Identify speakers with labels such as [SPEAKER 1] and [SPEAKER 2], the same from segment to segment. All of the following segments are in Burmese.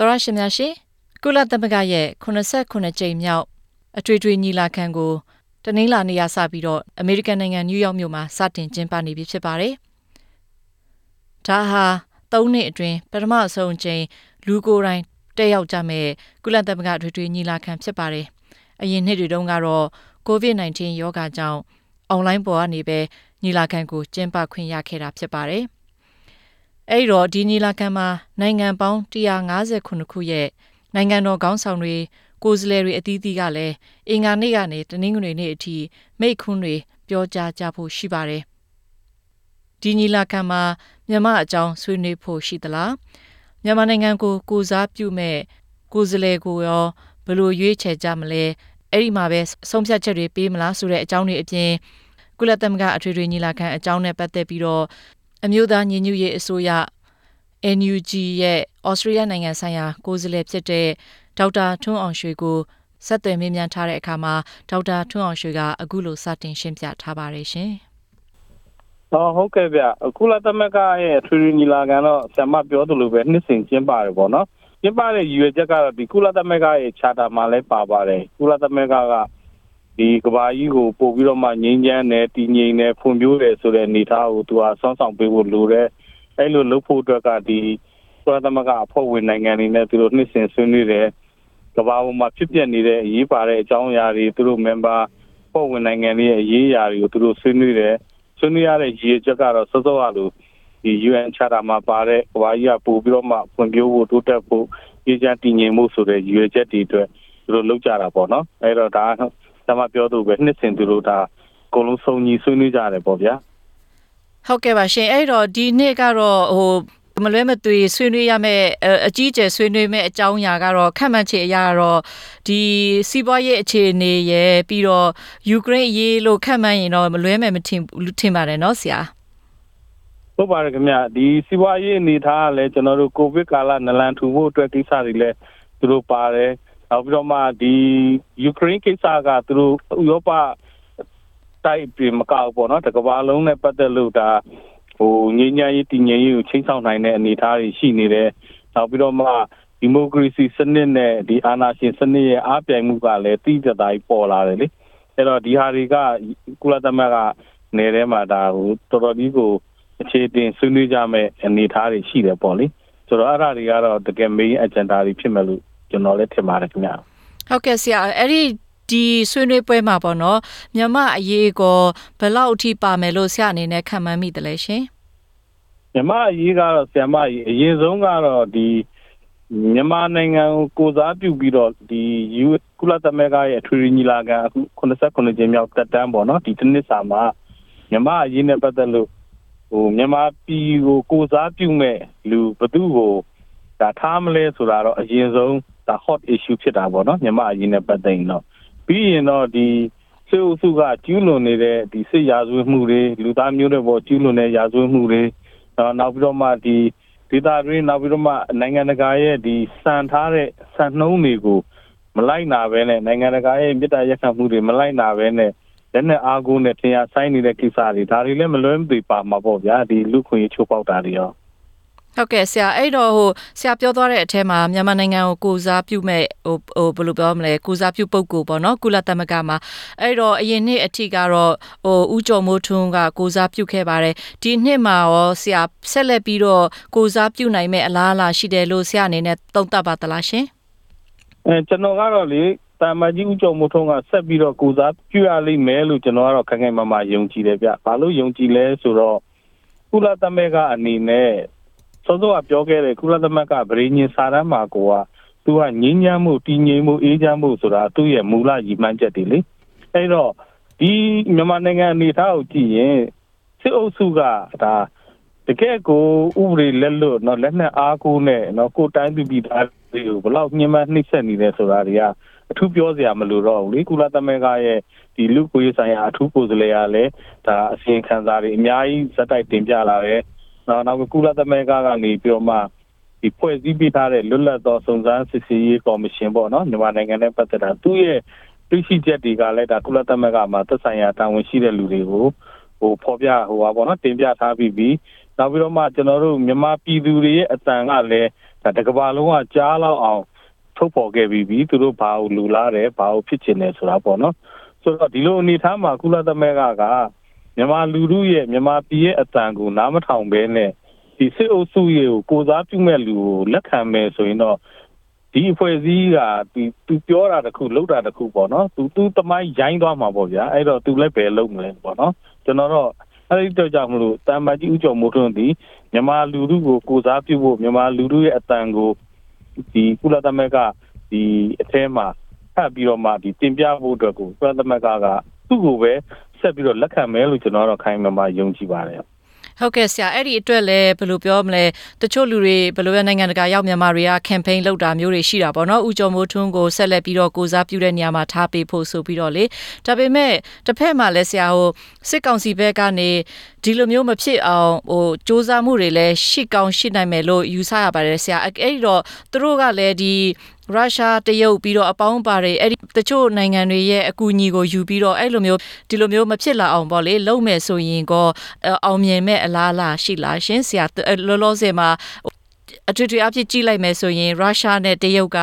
[SPEAKER 1] တော်ရရှိများရှင်ကုလသမဂ္ဂရဲ့89ကြိမ်မြောက်အထွေထွေညီလာခံကိုတနင်္လာနေ့ရစပြီးတော့အမေရိကန်နိုင်ငံနယူးယောက်မြို့မှာစတင်ကျင်းပနေပြီဖြစ်ပါတယ်။ဒါဟာ၃နှစ်အတွင်းပထမဆုံးအကြိမ်လူကိုယ်တိုင်တက်ရောက်ကြမဲ့ကုလသမဂ္ဂအထွေထွေညီလာခံဖြစ်ပါတယ်။အရင်နှစ်တွေတုန်းကတော့ COVID-19 ရောဂါကြောင့်အွန်လိုင်းပေါ်ကနေပဲညီလာခံကိုကျင်းပခွင့်ရခဲ့တာဖြစ်ပါတယ်။ အဲ့တော့ဒီညီလာခံမှာနိုင်ငံပေါင်း159ခုရဲ့နိုင်ငံတော်ခေါင်းဆောင်တွေကိုယ်စားလှယ်တွေအသီးသီးကလည်းအင်္ဂါနေ့ကနေတနင်္ဂနွေနေ့အထိမိတ်ခွန်းတွေပြောကြားကြဖို့ရှိပါတယ်။ဒီညီလာခံမှာမြန်မာအကြောင်းဆွေးနွေးဖို့ရှိသလားမြန်မာနိုင်ငံကိုကိုစားပြုမဲ့ကိုယ်စားလှယ်ကိုရောဘယ်လိုရွေးချယ်ကြမလဲအဲ့ဒီမှာပဲဆုံးဖြတ်ချက်တွေပေးမလားဆိုတဲ့အကြောင်းတွေအပြင်ကုလသမဂ္ဂအထွေထွေညီလာခံအကြောင်းနဲ့ပတ်သက်ပြီးတော့ အမျိုးသားညီညွတ်ရေးအစိုးရ NUG ရဲ့ဩစတြေးလျနိုင်ငံဆိုင်ရာကိုယ်စားလှယ်ဖြစ်တဲ့ဒေါက်တာထွန်းအောင်ရွှေကိုဆက်သွယ်မေးမြန်းထားတဲ့အခါမှာဒေါက်တာထွန်းအောင်ရွှေကအခုလိုစတင်ရှင်းပြထားပါတယ်ရှင်။
[SPEAKER 2] ဟောဟုတ်ကဲ့ဗျ။ကုလသမဂ္ဂရဲ့ထွေထွေညီလာခံတော့ဆရာမပြောသလိုပဲနှစ်စဉ်ကျင်းပတယ်ပေါ့နော်။ကျင်းပတဲ့ရည်ရွယ်ချက်ကတော့ဒီကုလသမဂ္ဂရဲ့ charter မှာလည်းပါပါတယ်။ကုလသမဂ္ဂက ဒီကဘာကြီးကိုပို့ပြီးတော့မှငြိမ်းချမ်းတယ်တည်ငြိမ်တယ်ဖွံ့ဖြိုးတယ်ဆိုတဲ့အနေအထားကိုသူကစောင့်ဆောင်ပေးဖို့လိုတယ်အဲ့လိုလုပ်ဖို့အတွက်ကဒီကုလသမဂ္ဂအဖွဲ့ဝင်နိုင်ငံတွေနဲ့သူတို့နှစ်စဉ်ဆွေးနွေးတယ်ကဘာပေါ်မှာဖြစ်ပျက်နေတဲ့အရေးပါတဲ့အကြောင်းအရာတွေသူတို့ member အဖွဲ့ဝင်နိုင်ငံတွေရဲ့အရေးအရာတွေကိုသူတို့ဆွေးနွေးတယ်ဆွေးနွေးရတဲ့ရည်ရွယ်ချက်ကတော့စောစောကလိုဒီ UN Charter မှာပါတဲ့ကဘာကြီးကပို့ပြီးတော့မှဖွံ့ဖြိုးဖို့တိုးတက်ဖို့အေဂျင့်တည်ငြိမ်မှုဆိုတဲ့ရည်ရွယ်ချက်တွေအတွက်သူတို့လုပ်ကြတာပေါ့နော်အဲ့တော့ဒါ ဆမပြောသူပဲနှစ်စဉ်သူတို့ဒါအကုန်လုံးစုံညီဆွေးနွေးကြတယ်ပေါ့ဗျာ
[SPEAKER 1] ဟုတ်ကဲ့ပါရှင်အဲ့တော့ဒီနှစ်ကတော့ဟိုမလွဲမသွေဆွေးနွေးရမယ့်အကြီးကျယ်ဆွေးနွေးမယ့်အကြောင်းအရာကတော့ခက်မှန်ချေအရာတော့ဒီစီးပွားရေးအခြေအနေရယ်ပြီးတော့ယူကရိန်းအရေးလို့ခက်မှန်ရင်တော့မလွဲမယ်မထင်ထင်ပါတယ်နော်ဆရာ
[SPEAKER 2] ဟုတ်ပါတယ်ခင်ဗျဒီစီးပွားရေးအနေထားကလည်းကျွန်တော်တို့ကိုဗစ်ကာလနလန်ထူဖို့အတွက်ကိစ္စတွေလည်းသူတို့ပါတယ် နောက်ပြီးတော့မှဒီယူကရိန်းကိစ္စကသူတို့ဥရောပတိုက်ပြီးမကောက်ပေါ့နော်တကဘာလုံးနဲ့ပတ်သက်လို့ဒါဟိုငြိမ်းချမ်းရေးတည်ငြိမ်ရေးကိုချိန်ဆောင်နိုင်တဲ့အနေအထားတွေရှိနေတယ်နောက်ပြီးတော့မှဒီမိုကရေစီစနစ်နဲ့ဒီအာဏာရှင်စနစ်ရဲ့အားပြိုင်မှုကလည်းတိကျသားပေါ်လာတယ်လေအဲ့တော့ဒီဟာတွေကကုလသမဂ္ဂနယ်ထဲမှာဒါဟိုတော်တော်ကြီးကိုအခြေတင်ဆွေးနွေးကြမဲ့အနေအထားတွေရှိတယ်ပေါ့လေဆိုတော့အဲ့ဒါတွေကတော့တကယ် main agenda တွေဖြစ်မယ်လို့ ကျွန်တော်လည်းထင်ပါတယ်ခင်ဗျာ
[SPEAKER 1] ဟုတ်ကဲ့ဆရာအဲ့ဒီဒီဆွေးနွေးပွဲမှာပေါ့နော်မြန်မာအရေးကိုဘယ်လောက်အထိပါမယ်လို့ဆရာအနေနဲ့ခံမှန်းမိတယ်လဲရှင်
[SPEAKER 2] မြန်မာအရေးကတော့ဆရာမကြီးအရင်ဆုံးကတော့ဒီမြန်မာနိုင်ငံကိုကိုစားပြုပြီးတော့ဒီယူကုလသမဂ္ဂရဲ့အထွေထွေညီလာခံအခု89ကြိမ်မြောက်တက်တန်းပေါ့နော်ဒီတစ်နှစ်စာမှာမြန်မာအရေးနဲ့ပတ်သက်လို့ဟိုမြန်မာပြည်ကိုကိုစားပြုမဲ့လူဘသူ့ကို ဒါထားမလဲဆိုတာတော့အရင်ဆုံးဒါ hot issue ဖြစ်တာပေါ့နော်မြန်မာအရေးနဲ့ပတ်သက်ရင်တော့ပြီးရင်တော့ဒီစေအုပ်စုကကျူးလွန်နေတဲ့ဒီစစ်ရာဇဝတ်မှုတွေလူသားမျိုးတွေပေါ်ကျူးလွန်တဲ့ရာဇဝတ်မှုတွေနောက်ပြီးတော့မှဒီဒေသတွင်းနောက်ပြီးတော့မှနိုင်ငံတကာရဲ့ဒီစံထားတဲ့စံနှုန်းတွေကိုမလိုက်နာပဲနဲ့နိုင်ငံတကာရဲ့မြစ်တာရက်ခံမှုတွေမလိုက်နာပဲနဲ့လက်နဲ့အားကိုးနဲ့ထင်ရဆိုင်နေတဲ့ကိစ္စတွေဒါတွေလည်းမလွဲမသွေပါမှာပေါ့ဗျာဒီလူခွင့်ချိုးပေါက်တာတွေရော
[SPEAKER 1] ဟုတ်ကဲ့ဆရာအဲ့တော့ဟိုဆရာပြောသွားတဲ့အထက်မှာမြန်မာနိုင်ငံကိုကိုစားပြုမဲ့ဟိုဟိုဘယ်လိုပြောမလဲကိုစားပြုပုဂ္ဂိုလ်ပေါ့နော်ကုလသမဂ္ဂမှာအဲ့တော့အရင်နှစ်အထိကတော့ဟိုဥကျော်မိုးထွန်းကကိုစားပြုခဲ့ပါတယ်ဒီနှစ်မှာရောဆရာဆက်လက်ပြီးတော့ကိုစားပြုနိုင်မဲ့အလားအလာရှိတယ်လို့ဆရာအနေနဲ့သုံးသပ်ပါသလားရှင်
[SPEAKER 2] အဲကျွန်တော်ကတော့လေတာမကြီးဦးကျော်မိုးထွန်းကဆက်ပြီးတော့ကိုစားပြုရလိမ့်မယ်လို့ကျွန်တော်ကတော့ခိုင်ခိုင်မာမာယုံကြည်တယ်ဗျဘာလို့ယုံကြည်လဲဆိုတော့ကုလသမဂ္ဂအနေနဲ့ စောစောကပြောခဲ့တဲ့ကုလသမဂ္ဂဗြိညင်စာတမ်းမှာကိုကသူကငြိမ်းချမ်းမှုတည်ငြိမ်မှုအေးချမ်းမှုဆိုတာသူ့ရဲ့မူလရည်မှန်းချက်တွေလေအဲ့တော့ဒီမြန်မာနိုင်ငံအနေအထားကိုကြည့်ရင်စစ်အုပ်စုကဒါတကယ်ကိုဥပဒေလက်လွတ်เนาะလက်နက်အားကိုးနဲ့เนาะကိုတိုင်းပြည်ပြည်သားတွေကိုဘလောက်ညှဉ်းပန်းနှိပ်စက်နေလဲဆိုတာတွေကအထူးပြောစရာမလိုတော့ဘူးလေကုလသမဂ္ဂရဲ့ဒီလူကိုရေးဆိုင်ရာအထူးကိုယ်စားလှယ်ကလည်းဒါအစီရင်ခံစာတွေအများကြီးဇက်တိုက်တင်ပြလာတယ် နော်နောက်ကုလသမဂ္ဂကနေပြီးတော့မှဒီဖွဲ့စည်းပေးထားတဲ့လွတ်လပ်သောစုံစမ်းစစ်ဆေးရေးကော်မရှင်ပေါ့နော်မြန်မာနိုင်ငံနဲ့ပတ်သက်တာသူ့ရဲ့သိရှိချက်တွေကလည်းဒါကုလသမဂ္ဂမှာသက်ဆိုင်ရာတာဝန်ရှိတဲ့လူတွေကိုဟိုဖော်ပြဟိုပါပေါ့နော်တင်ပြထားပြီးပြီးနောက်ပြီးတော့မှကျွန်တော်တို့မြန်မာပြည်သူတွေရဲ့အတန်ကလည်းဒါတကဘာလုံးကကြားလောက်အောင်ထုတ်ပေါ်ခဲ့ပြီးပြီသူတို့ဘာကိုလူလာတယ်ဘာကိုဖြစ်ချင်တယ်ဆိုတာပေါ့နော်ဆိုတော့ဒီလိုအနေထားမှာကုလသမဂ္ဂက မြန်မာလူထုရဲ့မြန်မာပြည်ရဲ့အတန်ကိုနားမထောင်ဘဲနဲ့ဒီစစ်အုပ်စုရဲ့ကိုကိုစားပြုမဲ့လူကိုလက်ခံမယ်ဆိုရင်တော့ဒီအဖွဲ့အစည်းကဒီသူပြောတာတခုလုပ်တာတခုပေါ့နော်သူသူတမိုင်းရိုင်းသွားမှာပေါ့ဗျာအဲ့တော့သူလည်းပဲလုပ်မလဲပေါ့နော်ကျွန်တော်တော့အဲ့ဒီတော့ကြောင့်မလို့တာမကြီးဥကြုံမိုးထွန်းဒီမြန်မာလူထုကိုကိုစားပြုဖို့မြန်မာလူထုရဲ့အတန်ကိုဒီကုလသမဂ္ဂဒီအထဲမှာဖတ်ပြီးတော့မှဒီတင်ပြဖို့အတွက်ကိုကုလသမဂ္ဂကသူ့ကိုပဲ ဆက်ပြီးတော့လက်ခံမယ်လို့ကျွန်တော်တော့ခိုင်းမှမှယုံကြည်ပါတယ်
[SPEAKER 1] ဟုတ်ကဲ့ဆရာအဲ့ဒီအတွက်လည်းဘယ်လိုပြောမလဲတချို့လူတွေဘယ်လိုပဲနိုင်ငံတကာရောက်မြန်မာတွေက campaign လုပ်တာမျိုးတွေရှိတာပေါ့နော်ဦးကျော်မိုးထွန်းကိုဆက်လက်ပြီးတော့ကိုစားပြုတဲ့နေရာမှာထားပေးဖို့ဆိုပြီးတော့လေဒါပေမဲ့တစ်ဖက်မှာလည်းဆရာဟိုစစ်ကောင်စီဘက်ကနေဒီလိုမျိုးမဖြစ်အောင်ဟိုစ조사မှုတွေလည်းရှိကောင်းရှိနိုင်မယ်လို့ယူဆရပါတယ်ဆရာအဲ့ဒီတော့သူတို့ကလည်းဒီ ရုရှားတရုတ်ပြီးတော့အပေါင်းပါတွေအဲ့ဒီတချို့နိုင်ငံတွေရဲ့အကူအညီကိုယူပြီးတော့အဲ့လိုမျိုးဒီလိုမျိုးမဖြစ်လာအောင်ပေါ့လေလုံးမယ်ဆိုရင်ក៏အောင်မြင်မဲ့အလားအလာရှိလားရှင်ဆရာလောလောဆယ်မှာအထွေထွေအဖြစ်ကြည့်လိုက်မယ်ဆိုရင်ရုရှားနဲ့တရုတ်က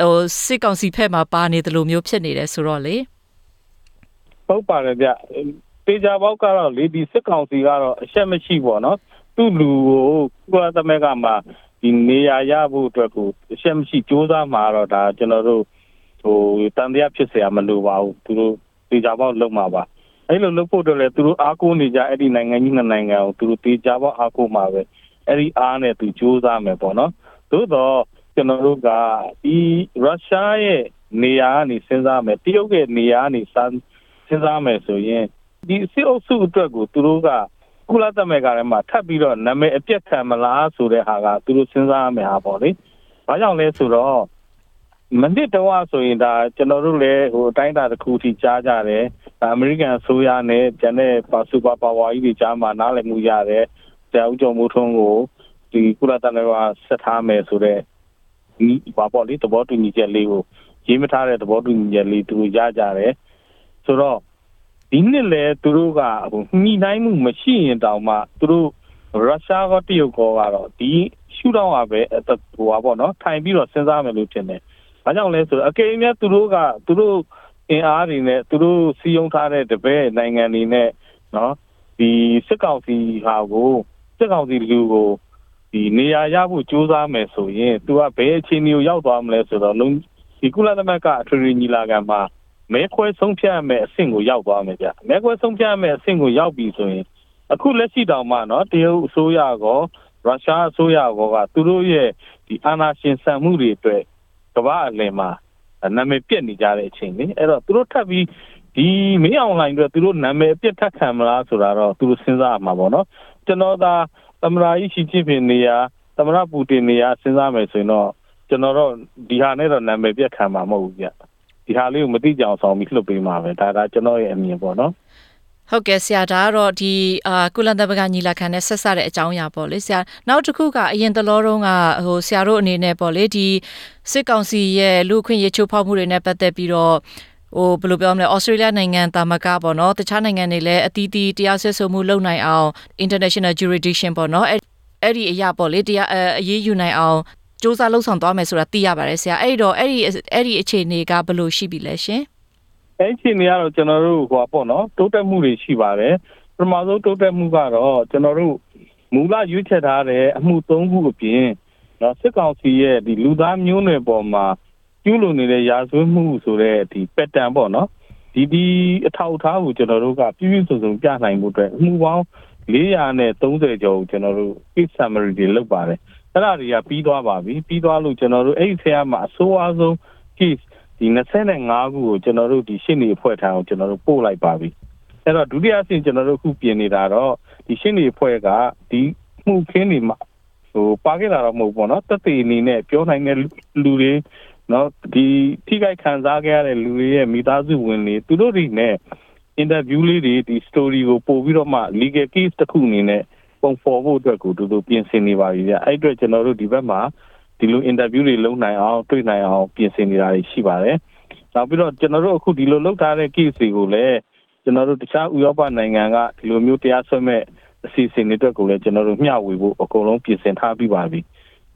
[SPEAKER 1] ဟိုစစ်ကောင်စီဖက်မှာပါနေတယ်လို့မျိုးဖြစ်နေတယ်ဆိုတော့လေ
[SPEAKER 2] ဟုတ်ပါတယ်ဗျတေချာပေါက်ကတော့လေဒီစစ်ကောင်စီကတော့အရှက်မရှိပေါ့နော်သူ့လူကိုကုလသမဂ္ဂမှာ ဒီနေရာရဖို့အတွက်ကိုအရှက်မရှိစူးစမ်းမှာတော့ဒါကျွန်တော်တို့ဟိုတန်တရားဖြစ်เสียမလိုပါဘူးသူတို့တေချာပေါက်လုံးမှာပါအဲ့လိုလုပ်ဖို့တော့လေသူတို့အားကိုးနေကြအဲ့ဒီနိုင်ငံကြီးနှစ်နိုင်ငံကိုသူတို့တေချာပေါက်အားကိုးမှာပဲအဲ့ဒီအားနဲ့သူစူးစမ်းမယ်ပေါ့နော်သို့တော့ကျွန်တော်တို့ကဒီရုရှားရဲ့နေရာကနေစဉ်းစားမယ်တရုတ်ရဲ့နေရာကနေစဉ်းစားမယ်ဆိုရင်ဒီစစ်အုပ်စုအတွက်ကိုသူတို့က ကုလသမဂ္ဂထဲမှာထပ်ပြီးတော့နာမည်အပြတ်ခံမလားဆိုတဲ့ဟာကသူတို့စဉ်းစားရမယ်ဟာပေါ့လေ။ဘာကြောင့်လဲဆိုတော့မနစ်တော့ဆိုရင်ဒါကျွန်တော်တို့လည်းဟိုအတိုင်းအတာတစ်ခုထိကြားကြတယ်။အမေရိကန်အစိုးရနဲ့ကျန်တဲ့ပါစူပါပါဝါကြီးတွေကြားမှာနားလည်မှုရတယ်။ဆရာဦးကျော်မိုးထွန်းကိုဒီကုလသမဂ္ဂဆက်ထားမယ်ဆိုတော့ဒီဘာပေါ့လေသဘောတူညီချက်လေးကိုရေးမထားတဲ့သဘောတူညီချက်လေးသူတို့ရကြတယ်။ဆိုတော့ ဒီနှစ်လေသူတို့ကဟိုညှိနှိုင်းမှုမရှိရင်တောင်မှသူတို့ရုရှားကတရုတ်ကောကတော့ဒီရှူတော့ကပဲဟိုပါပေါ့နော်ထိုင်ပြီးတော့စဉ်းစားမယ်လို့ထင်တယ်။ဘာကြောင့်လဲဆိုတော့အကယ်၍သူတို့ကသူတို့အင်အားတွေနဲ့သူတို့စီယုံထားတဲ့တပည့်နိုင်ငံတွေနဲ့နော်ဒီစစ်ကောင်စီဟာကိုစစ်ကောင်စီလူကိုဒီနေရာရဖို့ကြိုးစားမယ်ဆိုရင်သူကဘယ်အခြေအနေကိုရောက်သွားမလဲဆိုတော့လုံးဒီကုလသမဂ္ဂအထွေထွေညီလာခံမှာ မဲခွဲဆုံးဖြတ်ရမယ့်အဆင့်ကိုရောက်သွားမယ်ဗျမဲခွဲဆုံးဖြတ်ရမယ့်အဆင့်ကိုရောက်ပြီဆိုရင်အခုလက်ရှိတောင်မှနော်တရုတ်အစိုးရကောရုရှားအစိုးရကောကသူတို့ရဲ့ဒီအာဏာရှင်ဆန်မှုတွေအတွက်ကမ္ဘာအလယ်မှာနာမည်ပြက်နေကြတဲ့အချိန်လေအဲ့တော့သူတို့ထပ်ပြီးဒီမင်းအွန်လိုင်းတွေသူတို့နာမည်အပြက်ထပ်ခံမလားဆိုတာတော့သူတို့စဉ်းစားရမှာပေါ့နော်ကျွန်တော်သာသမရာကြီးရှိချင်းပင်နေရာသမရပူတင်နေရာစဉ်းစားမယ်ဆိုရင်တော့ကျွန်တော်တော့ဒီဟာနဲ့တော့နာမည်ပြက်ခံမှာမဟုတ်ဘူးဗျ ဒီဟာလေးကိုမသိကြအောင်ဆောင်ပြီးလှုပ်ပေးမှာပဲဒါဒါကျွန်တော်ရဲ့အမြင်ပေါ့နော်
[SPEAKER 1] ဟုတ်ကဲ့ဆရာဒါကတော့ဒီအာကုလသမဂ္ဂညီလာခံနဲ့ဆက်ဆက်တဲ့အကြောင်းအရာပေါ့လေဆရာနောက်တစ်ခုကအရင်တလောတုန်းကဟိုဆရာတို့အနေနဲ့ပေါ့လေဒီစစ်ကောင်စီရဲ့လူခွင့်ရေးချိုးဖောက်မှုတွေနဲ့ပတ်သက်ပြီးတော့ဟိုဘယ်လိုပြောမလဲဩစတြေးလျနိုင်ငံတာမကပေါ့နော်တခြားနိုင်ငံတွေလည်းအသီးသီးတရားစွဲဆိုမှုလုပ်နိုင်အောင် international jurisdiction ပေါ့နော်အဲ့ဒီအရာပေါ့လေတရားအရေးယူနိုင်အောင် စ조사လှုပ်ဆောင်သွားမယ်ဆိုတာသိရပါတယ်ဆရာအဲ့တော့အဲ့ဒီအဲ့ဒီအခြေအနေကဘယ်လိုရှိပြီလဲရှင်
[SPEAKER 2] အဲ့အခြေအနေကတော့ကျွန်တော်တို့ဟိုပေါ့နော်တိုးတက်မှုတွေရှိပါတယ်ပထမဆုံးတိုးတက်မှုကတော့ကျွန်တော်တို့မူလရွေးချယ်ထားတဲ့အမှု၃ခုအပြင်နော်စစ်ကောင်စီရဲ့ဒီလူသားမျိုးနွယ်ပေါ်မှာကျူးလွန်နေတဲ့ရာဇဝတ်မှုဆိုတဲ့ဒီ pattern ပေါ့နော်ဒီဒီအထောက်အထားကိုကျွန်တော်တို့ကပြည့်ပြည့်စုံစုံပြနိုင်မှုအတွက်အမှုပေါင်း430ကျော်ကိုကျွန်တော်တို့ case summary တွေလုပ်ပါတယ် အဲ့ဒါတွေကပြီးသွားပါပြီပြီးသွားလို့ကျွန်တော်တို့အဲ့ဒီဆရာမှာအဆိုးအဆုံး case ဒီ25ခုကိုကျွန်တော်တို့ဒီရှင်းနေအဖွဲ့ထံကိုကျွန်တော်တို့ပို့လိုက်ပါပြီအဲ့တော့ဒုတိယအဆင့်ကျွန်တော်တို့ခုပြင်နေတာတော့ဒီရှင်းနေအဖွဲ့ကဒီမှုခင်းနေမှာဟိုပါခဲ့တာတော့မဟုတ်ဘူးပေါ့နော်တက်သေးအနေနဲ့ပြောနိုင်တဲ့လူတွေနော်ဒီထိခိုက်ခံစားခဲ့ရတဲ့လူတွေရဲ့မိသားစုဝင်တွေသူတို့တွေနဲ့ interview လေးတွေဒီ story ကိုပို့ပြီးတော့မှ legal case တစ်ခုအနေနဲ့ ပုံဖော်ဖို့အတွက်ကိုတူတူပြင်ဆင်နေပါပြီဗျအဲ့အတွက်ကျွန်တော်တို့ဒီဘက်မှာဒီလို interview တွေလုပ်နိုင်အောင်တွေ့နိုင်အောင်ပြင်ဆင်နေတာတွေရှိပါတယ်နောက်ပြီးတော့ကျွန်တော်တို့အခုဒီလိုလုပ်ထားတဲ့ case တွေကိုလည်းကျွန်တော်တို့တခြားဥရောပနိုင်ငံကဒီလိုမျိုးတရားစွဲမဲ့အစီအစဉ်တွေအတွက်ကိုလည်းကျွန်တော်တို့မျှဝေဖို့အကုန်လုံးပြင်ဆင်ထားပြီးပါပြီ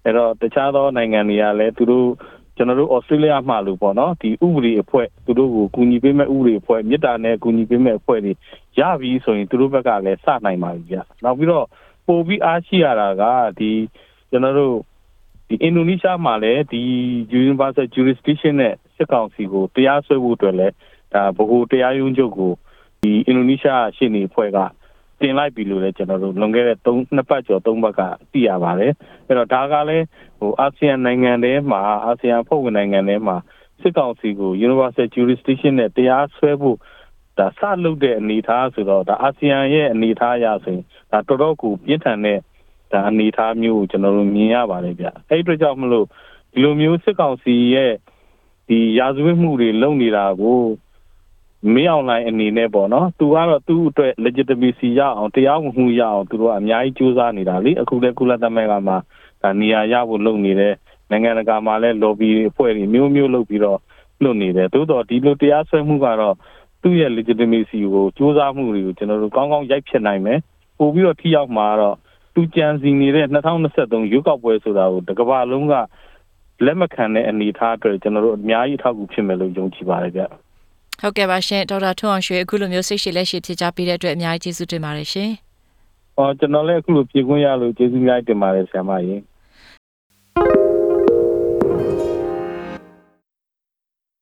[SPEAKER 2] အဲ့တော့တခြားသောနိုင်ငံတွေကလည်းသူတို့ကျွန်တော်တို့ဩစတြေးလျမှာလို့ပေါ့နော်ဒီဥပဒေအဖွဲ့သူတို့ကိုကူညီပေးမဲ့ဥပဒေအဖွဲ့မြစ်တာနဲ့ကူညီပေးမဲ့အဖွဲ့တွေ ရပြီဆိုရင်သူတို့ဘက်ကလည်းစနိုင်ပါပြီဗျနောက်ပြီးတော့ပို့ပြီးအားရှိရတာကဒီကျွန်တော်တို့ဒီအင်ဒိုနီးရှားမှာလည်းဒီ Universal Jurisdiction နဲ့စစ်ကောင်စီကိုတရားစွဲဖို့အတွက်လည်းဒါဗဟိုတရားရုံးချုပ်ကိုဒီအင်ဒိုနီးရှားရှေ့နေအဖွဲ့ကတင်လိုက်ပြီလို့လည်းကျွန်တော်တို့လွန်ခဲ့တဲ့3နှစ်ပတ်ကျော်3ပတ်ကသိရပါတယ်အဲ့တော့ဒါကလည်းဟိုအာဆီယံနိုင်ငံထဲမှာအာဆီယံဖွဲ့ဝင်နိုင်ငံထဲမှာစစ်ကောင်စီကို Universal Jurisdiction နဲ့တရားစွဲဖို့ ဒါစလုပ်တဲ့အနေအထားဆိုတော့ဒါအာဆီယံရဲ့အနေအထားအရဆိုရင်ဒါတော်တော်ကိုပြင်းထန်တဲ့ဒါအနေအထားမျိုးကိုကျွန်တော်တို့မြင်ရပါတယ်ဗျအဲ့ဒီအတွက်ကြောင့်မလို့ဒီလိုမျိုးစစ်ကောင်စီရဲ့ဒီရာဇဝတ်မှုတွေလုပ်နေတာကိုမင်းအောင်လိုင်းအနေနဲ့ပေါ့နော်သူကတော့သူ့အတွက် legitimacy ရအောင်တရားဝင်မှုရအောင်သူတို့ကအများကြီးကြိုးစားနေတာလေအခုလည်းကုလသမဂ္ဂမှာဒါနေရာရဖို့လုပ်နေတယ်နိုင်ငံတကာမှာလည်း lobby အဖွဲ့တွေမျိုးမျိုးလုပ်ပြီးတော့လုပ်နေတယ်သို့တော့ဒီလိုတရားစွဲမှုကတော့ သူ့ရဲ့ legitimacy ကိုစူးစမ်းမှုတွေကိုကျွန်တော်တို့ကောင်းကောင်းရိုက်ဖြစ်နိုင်မယ်ပို့ပြီးတော့ထိရောက်မှာတော့သူကြံစီနေတဲ့2023ရွေးကောက်ပွဲဆိုတာကိုတကဘာလုံးကလက်မခံတဲ့အနေအထားအတွက်ကျွန်တော်တို့အများကြီးအထောက်အကူဖြစ်မယ်လို့ယုံကြည်ပါတယ်ဗျ
[SPEAKER 1] ဟုတ်ကဲ့ပါရှင်ဒေါက်တာထွန်းအောင်ရွှေအခုလိုမျိုးစိတ်ရှိလက်ရှိဖြေချပေးတဲ့အတွက်အများကြီးကျေးဇူးတင်ပါတယ်ရှင်။
[SPEAKER 2] အော်ကျွန်တော်လည်းအခုလိုပြေခွင့်ရလို့ကျေးဇူးများတင်ပါတယ်ဆရာမကြီး။